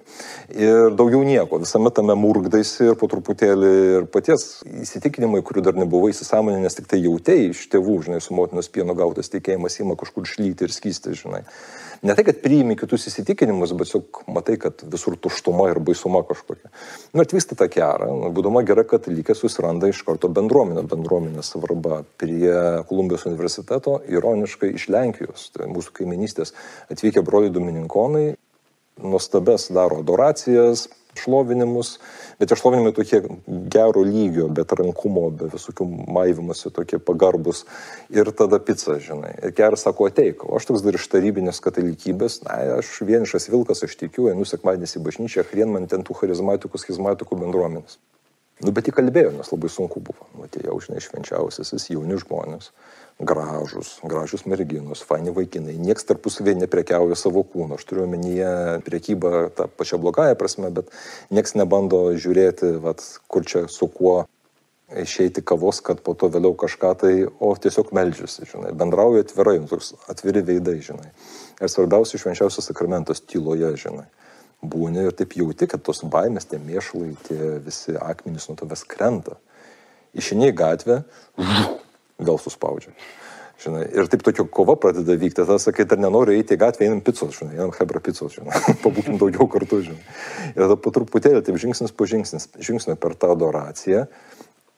A: Ir daugiau nieko, visame tame murgdaisi ir po truputėlį ir paties įsitikinti įsitikinimai, kurių dar nebuvai įsisamonę, nes tik tai jautėjai iš tėvų, žinai, su motinos pieno gautas tikėjimas įma kažkur šlyti ir skysti, žinai. Ne tai, kad priimi kitus įsitikinimus, bet tiesiog matai, kad visur tuštuma ir baisuma kažkokia. Nu, atvyksta ta kera, nu, būdama gera katalikė, susiranda iš karto bendruomenę, bendruomenės svarba. Prie Kolumbijos universiteto, ironiškai iš Lenkijos, tai mūsų kaiminystės, atvykę broliai Domininkonai, nuostabes daro adoracijas, šlovinimus, bet tie šlovinimai tokie gero lygio, be rankumo, be visokių maivimuose, tokie pagarbus. Ir tada pica, žinai. Ir keras sako, ateik, o aš toks dar iš tarybinės katalikybės, na, aš vienišas vilkas, aš tikiu, einu sekmadienis į bažnyčią, hrien man ten tų charizmatikų, schizmatikų bendruomenės. Nu, bet įkalbėjau, nes labai sunku buvo. Matėjau, žinai, švenčiausiasis jauni žmonės gražus, gražius merginos, faini vaikinai, nieks tarpusavėje neprekiauja savo kūno. Aš turiu omenyje priekybą tą pačią blogąją prasme, bet nieks nebando žiūrėti, vat, kur čia su kuo išeiti kavos, kad po to vėliau kažką tai, o tiesiog melžiasi, žinai, bendrauja atvirai, nu, atviri veidai, žinai. Ir svarbiausia, švenčiausias sakramentas tyloje, žinai. Būni ir taip jauti, kad tos baimės, tie mėšlai, tie visi akmenys nuo tavęs krenta. Išiniai gatvę, vėl suspaudžia. Žinai, ir taip tokia kova pradeda vykti, tada sakai, dar nenoriu eiti į gatvę, einam picos, žinai, einam hebra picos, žinai, [LAUGHS] pabūkim daugiau kartu, žinai. Ir tada po truputėlį, taip žingsnis po žingsnis, žingsnio per tą adoraciją,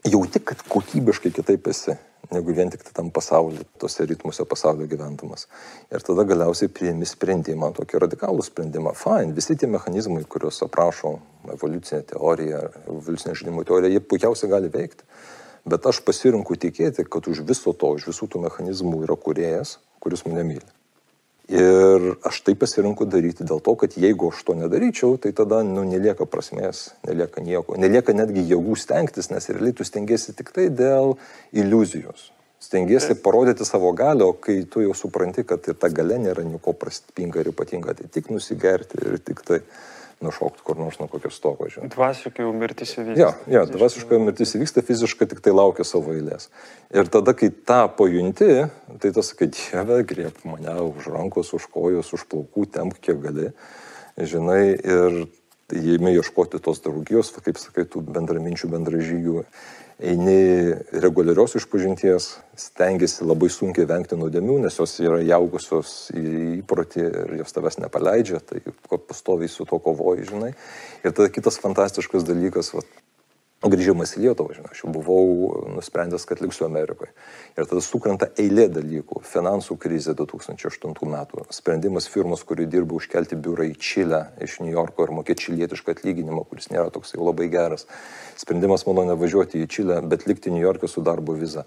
A: jauti, kad kokybiškai kitaip esi, negu vien tik tam pasaulyje, tose ritmuose pasaulio gyventamas. Ir tada galiausiai priimi sprendimą, tokį radikalų sprendimą. Fine, visi tie mechanizmai, kuriuos aprašo evoliucinė teorija, evoliucinė žaidimų teorija, jie puikiausiai gali veikti. Bet aš pasirinku tikėti, kad už viso to, už visų tų mechanizmų yra kuriejas, kuris mane myli. Ir aš tai pasirinku daryti dėl to, kad jeigu aš to nedaryčiau, tai tada nu, nelieka prasmės, nelieka nieko, nelieka netgi jėgų stengtis, nes realiai tu stengiasi tik tai dėl iliuzijos. Stengiasi parodyti savo galio, kai tu jau supranti, kad ir ta gale nėra nieko prastpinga ir ypatinga, tai tik nusigerti ir tik tai nušokti kur nors nuo kokio. Žinai.
B: Dvasiškai jau mirtis įvyksta.
A: Ja, ja, dvasiškai mirtis įvyksta, fiziškai tik tai laukia savo eilės. Ir tada, kai tą pajunti, tai tas, kad Dieve, griep mane už rankos, už kojos, už plaukų, temk kiek gali. Žinai, ir jėmė ieškoti tos draugijos, kaip sakai, tų bendraminčių, bendražygių eini reguliarios išpažinties, stengiasi labai sunkiai vengti nuodėmių, nes jos yra jaugusios į įprotį ir jos tavęs nepaleidžia, tai pastoviai su to kovoji, žinai. Ir tada kitas fantastiškas dalykas, va, grįžimas į Lietuvą, žinai, aš jau buvau nusprendęs, kad liksiu Amerikoje. Ir tada sukrenta eilė dalykų. Finansų krizė 2008 metų. Sprendimas firmos, kuri dirba užkelti biurą į Čilę iš New Yorko ir mokėti čilietišką atlyginimą, kuris nėra toks jau labai geras. Sprendimas mano nevažiuoti į Čilę, bet likti New York'e su darbo viza.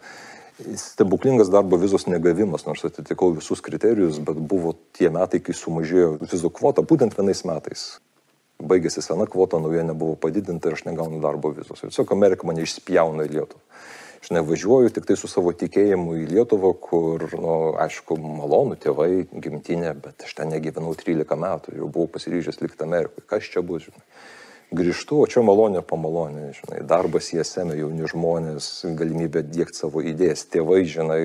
A: Stebuklingas darbo vizos negavimas, nors atitikau visus kriterijus, bet buvo tie metai, kai sumažėjo vizų kvota, būtent vienais metais baigėsi sena kvota, nauja nebuvo padidinta ir aš negaunu darbo vizos. Tiesiog Amerika mane išspjauna į Lietuvą. Aš nevažiuoju tik tai su savo tikėjimu į Lietuvą, kur, nu, aišku, malonu tėvai, gimtinė, bet aš ten negyvenau 13 metų, jau buvau pasiryžęs likti Amerikoje. Kas čia bus, žinai? Grįžtu, o čia malonė pamalonė, žinai, darbas į esame, jauni žmonės, galimybė dėkti savo idėjas, tėvai, žinai,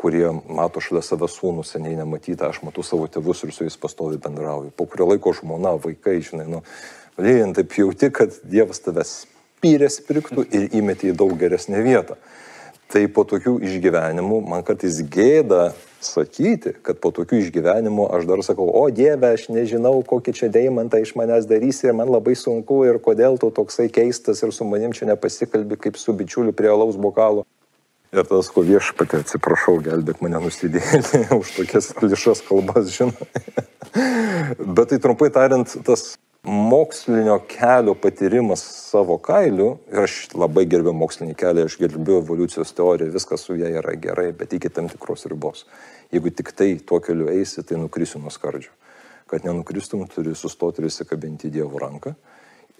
A: kurie mato šalia save sūnų seniai nematytą, aš matau savo tėvus ir su jais pastovi bendrauju. Po kurio laiko žmona, vaikai, žinai, nu, lyjant taip jauti, kad Dievas tavęs spyrės pirktų ir įmetė į daug geresnę vietą. Tai po tokių išgyvenimų man kartais gėda sakyti, kad po tokių išgyvenimų aš dar sakau, o Dieve, aš nežinau, kokį čia deimantą iš manęs darysi ir man labai sunku ir kodėl tu toksai keistas ir su manim čia nepasikalbi kaip su bičiuliu prie alaus bokalo. Ir tas, ko viešpatė, atsiprašau, gelbėk mane nusidėlį [LAUGHS] už tokias klišas kalbas, žinai. [LAUGHS] Bet tai trumpai tariant, tas mokslinio kelio patyrimas savo kailiu, ir aš labai gerbiu mokslinį kelią, aš gerbiu evoliucijos teoriją, viskas su ja yra gerai, bet iki tam tikros ribos. Jeigu tik tai tuo keliu eisi, tai nukrisiu nuo skardžio. Kad nenukristum, turi sustoti ir įsikabinti į Dievo ranką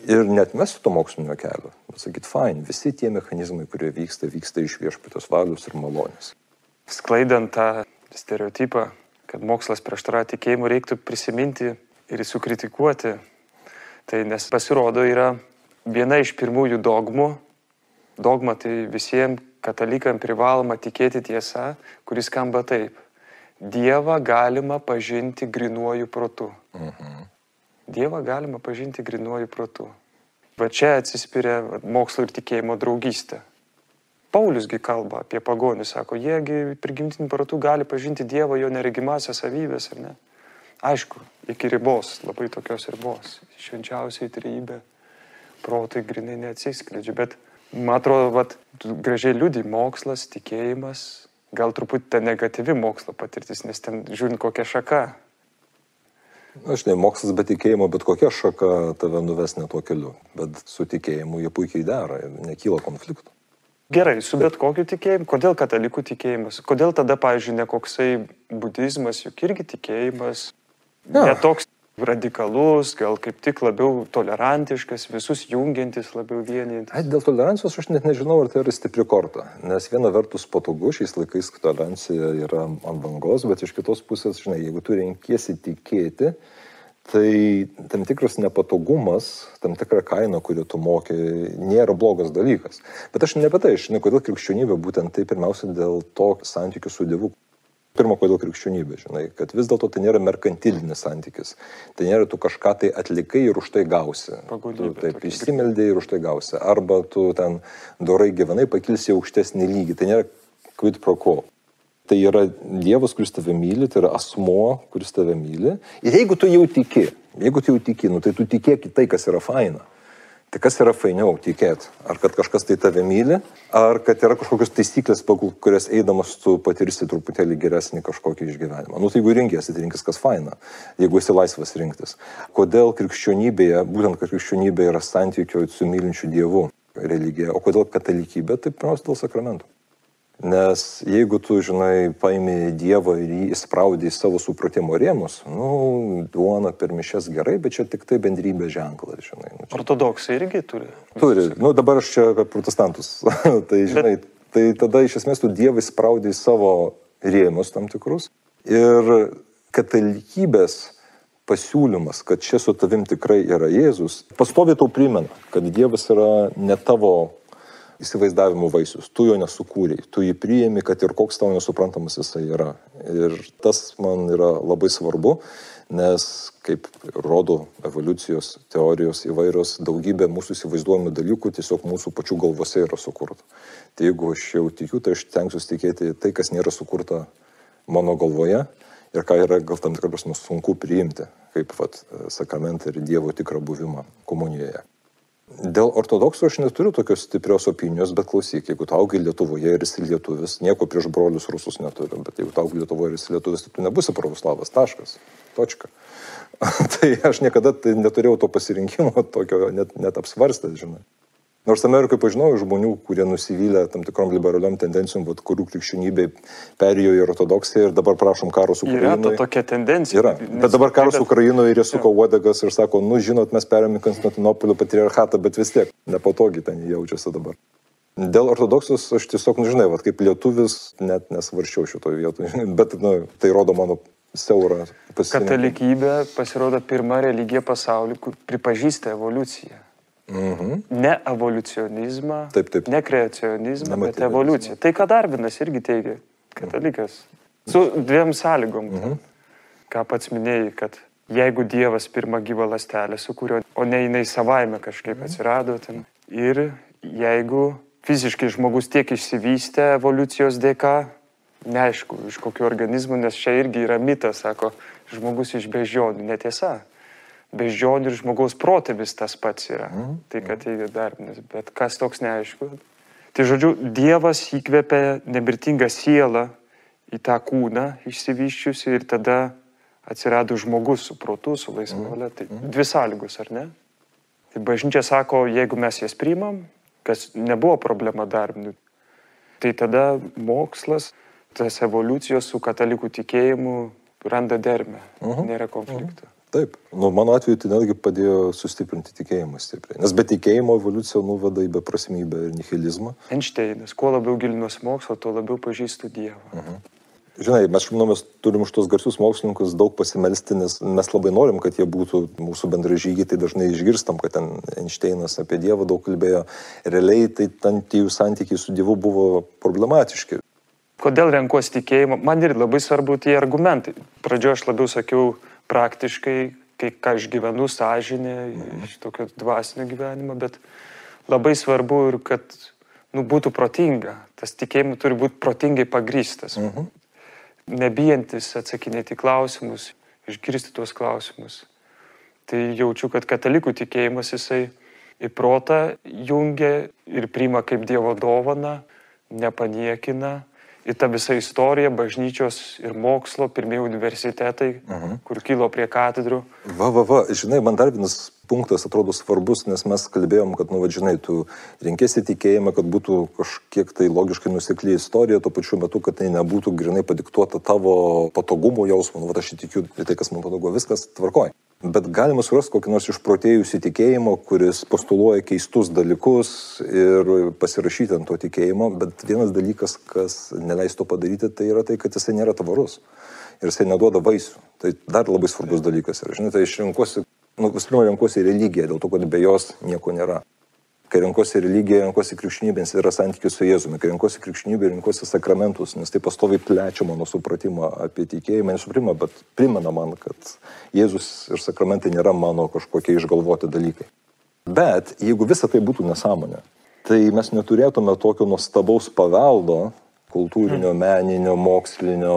A: ir net mesti to mokslinio kelio. Sakyt, fine, visi tie mechanizmai, kurie vyksta, vyksta iš viešpatės valius ir malonės.
B: Sklaidant tą stereotipą, kad mokslas prieštarauja tikėjimu, reiktų prisiminti ir sukritikuoti. Tai nes pasirodo yra viena iš pirmųjų dogmų. Dogma tai visiems katalikam privaloma tikėti tiesa, kuris skamba taip. Dievą galima pažinti grinuoju protu. Mhm. Dievą galima pažinti grinuoju protu. Va čia atsispiria mokslo ir tikėjimo draugystė. Pauliusgi kalba apie pagonius, sako, jiegi prigimtiniu protu gali pažinti Dievo jo neregimasias savybės, ar ne? Aišku, iki ribos, labai tokios ribos. Švenčiausiai trybė, protai grinai neatsiskleidžia, bet man atrodo, vat, gražiai liūdį mokslas, tikėjimas, gal truputį ta negatyvi mokslo patirtis, nes ten žiūrint kokia šaka,
A: Aš ne mokslas, bet tikėjimo, bet kokia šaka tave nuves ne tuo keliu. Bet su tikėjimu jie puikiai dera ir nekyla konfliktų.
B: Gerai, su bet kokiu tikėjimu. Kodėl katalikų tikėjimas? Kodėl tada, pavyzdžiui, ne koksai budizmas, juk irgi tikėjimas. Ja. Netoks radikalus, gal kaip tik labiau tolerantiškas, visus jungiantis labiau vienintis.
A: Ai, dėl tolerancijos aš net nežinau, ar tai yra stipri korta. Nes viena vertus patogu, šiais laikais tolerancija yra ant bangos, bet iš kitos pusės, žinai, jeigu tu renkiesi tikėti, tai tam tikras nepatogumas, tam tikra kaina, kurią tu moki, nėra blogas dalykas. Bet aš ne apie tai, aš žinai, kodėl krikščionybė būtent tai pirmiausia dėl to santykių su Dievu, Pirma, kodėl krikščionybė, žinai, kad vis dėlto tai nėra merkantilinis santykis. Tai nėra tu kažką tai atlikai ir už tai gausi.
B: Pagodybė,
A: tu taip išsimeldė ir už tai gausi. Arba tu ten dorai gyvenai, pakilsi aukštesnį lygį. Tai nėra quid pro quo. Tai yra Dievas, kuris tave myli, tai yra asmo, kuris tave myli. Ir jeigu tu jau tiki, jeigu tu jau tiki, nu, tai tu tikėk į tai, kas yra faina. Tai kas yra fainiau tikėti? Ar kad kažkas tai tave myli, ar kad yra kažkokios taisyklės, pagal kurias eidamas tu patirsi truputėlį geresnį kažkokį išgyvenimą. Nu, tai jeigu rinkėsi, tai rinkis kas faina, jeigu esi laisvas rinktis. Kodėl krikščionybėje, būtent kad krikščionybė yra santykio su mylinčiu Dievu religija, o kodėl katalikybė, tai pirmiausia dėl sakramentų. Nes jeigu tu, žinai, paimi Dievą ir jį įspraudai į savo supratimo rėmus, nu, duona per mišes gerai, bet čia tik tai bendrybė ženklas, žinai. Nu, čia...
B: Ortodoksai irgi turi.
A: Turi, nu dabar aš čia apie protestantus. [LAUGHS] tai, žinai, bet... tai tada iš esmės tu Dievą įspraudai į savo rėmus tam tikrus. Ir katalikybės pasiūlymas, kad čia su tavim tikrai yra Jėzus, pastovi tau primena, kad Dievas yra ne tavo įsivaizdavimų vaisius. Tu jo nesukūrėjai, tu jį priėmi, kad ir koks tau nesuprantamas jisai yra. Ir tas man yra labai svarbu, nes, kaip rodo evoliucijos teorijos įvairios, daugybė mūsų įsivaizduojamų dalykų tiesiog mūsų pačių galvose yra sukurta. Tai jeigu aš jau tikiu, tai aš tenksiuosi tikėti tai, kas nėra sukurta mano galvoje ir ką yra gal tam tikras sunku priimti, kaip vat, sakramentą ir Dievo tikrą buvimą komunijoje. Dėl ortodoksų aš neturiu tokios stiprios opinijos, bet klausyk, jeigu tu augai Lietuvoje ir esi lietuvis, nieko prieš brolius rusus neturiu, bet jeigu tu augai Lietuvoje ir esi lietuvis, tai tu nebūsi pravoslavas, taškas, točka. [LAUGHS] tai aš niekada tai neturėjau to pasirinkimo, tokio net, net apsvarstęs, žinai. Nors Amerikoje pažinojau žmonių, kurie nusivylę tam tikrom liberaliom tendencijom, vat, kurių krikščionybė perėjo į ortodoksiją ir dabar prašom karo su Ukraina.
B: Yra to tokia tendencija.
A: Yra. Bet dabar karas su Ukrainoje ir jie suko uodegas ir sako, nu žinot, mes perėmėme Konstantinopolio patriarchatą, bet vis tiek nepatogiai ten jaučiasi dabar. Dėl ortodoksijos aš tiesiog, nu, žinai, vat, kaip lietuvis net nesvarščiau šitoje vietoje, [LAUGHS] bet nu, tai rodo mano siaurą
B: pasirinkimą. Katalikybė pasirodo pirma religija pasaulyje, kur pripažįsta evoliuciją. Mhm. Ne evoliucionizmą,
A: taip, taip.
B: ne kreacionizmą, bet evoliuciją. Tai ką Darvinas irgi teigia, katalikas. Su dviem sąlygom. Mhm. Ką pats minėjai, kad jeigu Dievas pirmą gyvą lastelę sukūrė, o ne jinai savaime kažkaip mhm. atsirado ten. Ir jeigu fiziškai žmogus tiek išsivystė evoliucijos dėka, neaišku, iš kokių organizmų, nes čia irgi yra mitas, sako, žmogus iš beždžionių, netiesa beždžionių ir žmogaus protėvis tas pats yra. Mm. Tai, kad teigia darbinis, bet kas toks neaišku. Tai žodžiu, Dievas įkvėpia nemirtingą sielą į tą kūną išsivyščiusi ir tada atsirado žmogus su protu, su laisva valia. Tai dvi sąlygos, ar ne? Tai bažnyčia sako, jeigu mes jas priimam, kas nebuvo problema darbinių, tai tada mokslas, tas evoliucijos su katalikų tikėjimu randa dermę, uh -huh. nėra konflikto. Uh -huh.
A: Taip, nu, mano atveju tai netgi padėjo sustiprinti tikėjimą stipriai. Nes be tikėjimo evoliucija nuveda į beprasmybę ir nihilizmą.
B: Einšteinas, kuo labiau gilinuosi mokslo, tuo labiau pažįstu Dievą. Uh
A: mhm. -huh. Žinai, mes, mes turim už tos garsius mokslininkus daug pasimelsti, nes mes labai norim, kad jie būtų mūsų bendražygiai, tai dažnai išgirstam, kad ten Einšteinas apie Dievą daug kalbėjo. Realiai tai ten tie jų santykiai su Dievu buvo problematiški.
B: Kodėl renkuosi tikėjimą? Man ir labai svarbu tie argumentai. Pradžioje aš labiau sakiau, praktiškai, kai ką aš gyvenu sąžinė, mhm. iš tokio dvasinio gyvenimo, bet labai svarbu ir kad nu, būtų protinga. Tas tikėjimas turi būti protingai pagrystas. Mhm. Nebijantis atsakinėti klausimus, išgirsti tuos klausimus. Tai jaučiu, kad katalikų tikėjimas jisai į protą jungia ir priima kaip Dievo dovana, nepaniekina į tą visą istoriją bažnyčios ir mokslo, pirmieji universitetai, uh mhm. -huh. kur kilo prie katedrų.
A: Va, va, va, žinai, man dar vienas punktas atrodo svarbus, nes mes kalbėjom, kad, nu, va, žinai, tu rinkėsi tikėjimą, kad būtų kažkiek tai logiškai nusikli istorija, tuo pačiu metu, kad tai nebūtų grinai padiktuota tavo patogumo jausmo, nu, va, aš tikiu į tai, kas man patogu, viskas tvarkoja. Bet galima surasti kokį nors išprotėjusį tikėjimo, kuris postuluoja keistus dalykus ir pasirašyti ant to tikėjimo, bet vienas dalykas, kas neleis to padaryti, tai yra tai, kad jisai nėra tvarus ir jisai neduoda vaisių. Tai dar labai svarbus dalykas yra. Žinai, tai aš renkuosi, nu, visų pirma, renkuosi religiją, dėl to, kad be jos nieko nėra. Kai renkuosi religiją, renkuosi krikščionybę, nes yra santykis su Jėzumi. Kai renkuosi krikščionybę, renkuosi sakramentus, nes tai pastoviai plečia mano supratimą apie tikėjimą, nesupratimą, bet primena man, kad Jėzus ir sakramentai nėra mano kažkokie išgalvoti dalykai. Bet jeigu visa tai būtų nesąmonė, tai mes neturėtume tokio nuostabaus paveldo, kultūrinio, hmm. meninio, mokslinio,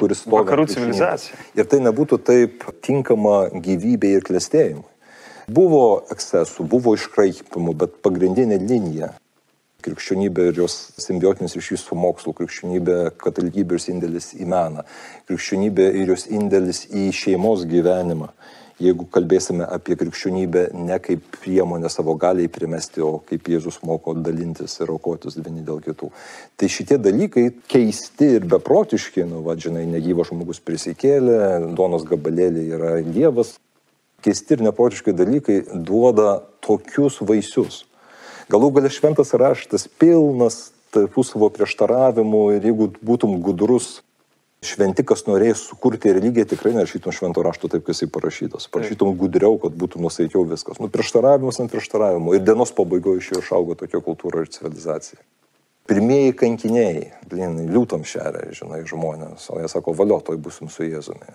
A: kuris stovi.
B: Vakarų civilizacija.
A: Ir tai nebūtų taip tinkama gyvybei ir klėstėjimui. Buvo ekscesų, buvo iškraipimų, bet pagrindinė linija krikščionybė ir jos simbiotinis ryšys su mokslu, krikščionybė, katalikybė ir indėlis į meną, krikščionybė ir jos indėlis į šeimos gyvenimą. Jeigu kalbėsime apie krikščionybę ne kaip priemonę savo galiai primesti, o kaip Jėzus moko dalintis ir aukotis vieni dėl kitų. Tai šitie dalykai keisti ir beprotiški, nu, va, žinai, negyvas žmogus prisikėlė, donos gabalėlė yra Dievas. Keisti ir neprotiški dalykai duoda tokius vaisius Galų galia šventas raštas pilnas tarpusavo prieštaravimų ir jeigu būtum gudrus šventikas norėjęs sukurti religiją, tikrai nerašytum švento rašto taip, kaip jisai parašytas. Parašytum gudriau, kad būtų nusaikiau viskas. Nu, prieštaravimas ant prieštaravimo. Ir dienos pabaigoje iš jo išaugo tokia kultūra ir civilizacija. Pirmieji kankiniai, blinai, liūtam šeria, žinai, žmonės, o jie sako, valiotoj busim su Jėzumi.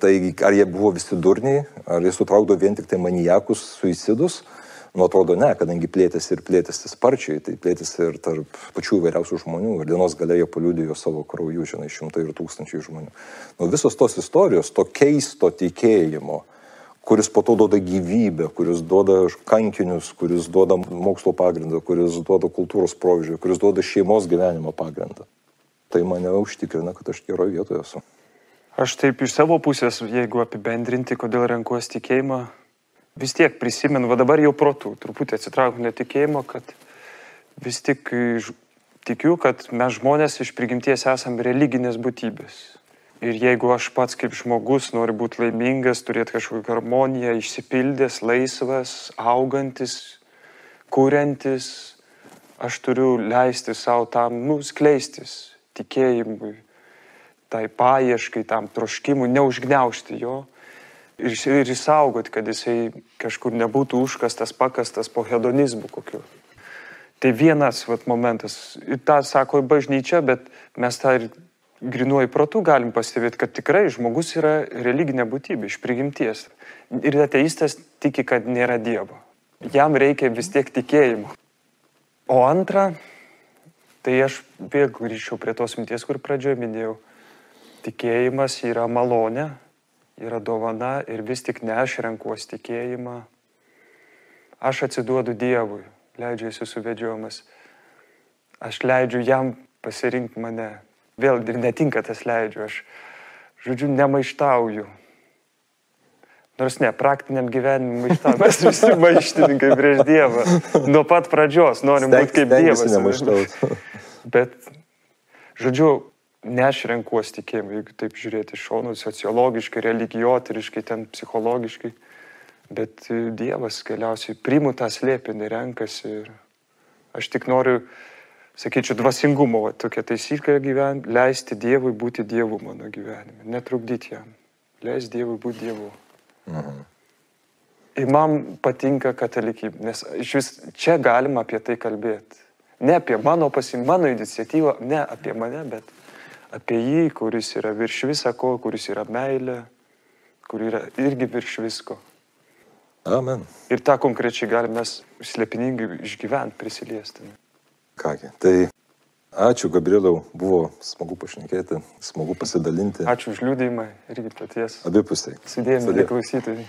A: Tai ar jie buvo visi durniai, ar jie sutraukdo vien tik tai manijakus, suicidus, Nu, atrodo ne, kadangi plėtėsi ir plėtėsi sparčiai, tai plėtėsi ir tarp pačių įvairiausių žmonių. Ir dienos galėjo paliudijo savo krauju, žinai, šimtai ir tūkstančiai žmonių. Nu, visos tos istorijos, to keisto tikėjimo, kuris po to duoda gyvybę, kuris duoda kankinius, kuris duoda mokslo pagrindą, kuris duoda kultūros proveržį, kuris duoda šeimos gyvenimo pagrindą. Tai mane užtikrina, kad aš geroje vietoje esu.
B: Aš taip iš savo pusės, jeigu apibendrinti, kodėl renkuosi tikėjimą, vis tiek prisimenu, va dabar jau protų, truputį atsitraukų netikėjimo, kad vis tik tikiu, kad mes žmonės iš prigimties esame religinės būtybės. Ir jeigu aš pats kaip žmogus noriu būti laimingas, turėti kažkokią harmoniją, išsipildęs, laisvas, augantis, kuriantis, aš turiu leisti savo tam nuskleistis tikėjimui, tai paieškai, tam troškimui, neužgneušti jo ir, ir išsaugoti, kad jisai kažkur nebūtų užkastas, pakastas po hedonizmu kokiu. Tai vienas vat, momentas. Ir tą sako bažnyčia, bet mes tą ir grinuoju protų galim pastebėti, kad tikrai žmogus yra religinė būtybė iš prigimties. Ir ateistas tiki, kad nėra Dievo. Jam reikia vis tiek tikėjimo. O antra, tai aš vėl grįžčiau prie tos minties, kur pradžioje minėjau. Tikėjimas yra malonė, yra dovana ir vis tik ne aš renkuosi tikėjimą. Aš atsiduodu Dievui, leidžiuosi suvedžiojamas. Aš leidžiu jam pasirinkti mane. Vėl ir netinka tas leidžiu, aš, žodžiu, nemaištauju. Nors ne, praktiniam gyvenimui maištauju. Mes [LAUGHS] visi maištininkai prieš Dievą. Nuo pat pradžios norim būti kaip Dievas. [LAUGHS] Bet, žodžiu, ne aš renkuosi tikėjimą, jeigu taip žiūrėti iš šonų, sociologiškai, religijoteriškai, ten psichologiškai, bet Dievas galiausiai priimu tą slėpinį, renkasi ir aš tik noriu, sakyčiau, dvasingumo, va, tokia taisyklė gyventi, leisti Dievui būti Dievu mano gyvenime, netrukdyti jam, leisti Dievui būti Dievu. Mhm. Ir man patinka katalikybė, nes iš vis čia galima apie tai kalbėti. Ne apie mano pasim, mano iniciatyvą, ne apie mane, bet apie jį, kuris yra virš visako, kuris yra meilė, kur yra irgi virš visko.
A: Amen.
B: Ir tą konkrečiai galime mes slėpiningai išgyventi, prisiliesti.
A: Kągi, tai ačiū Gabrielau, buvo smagu pašnekėti, smagu pasidalinti.
B: Ačiū už liūdėjimą irgi paties.
A: Abipusiai.
B: Sudėjome klausytojai.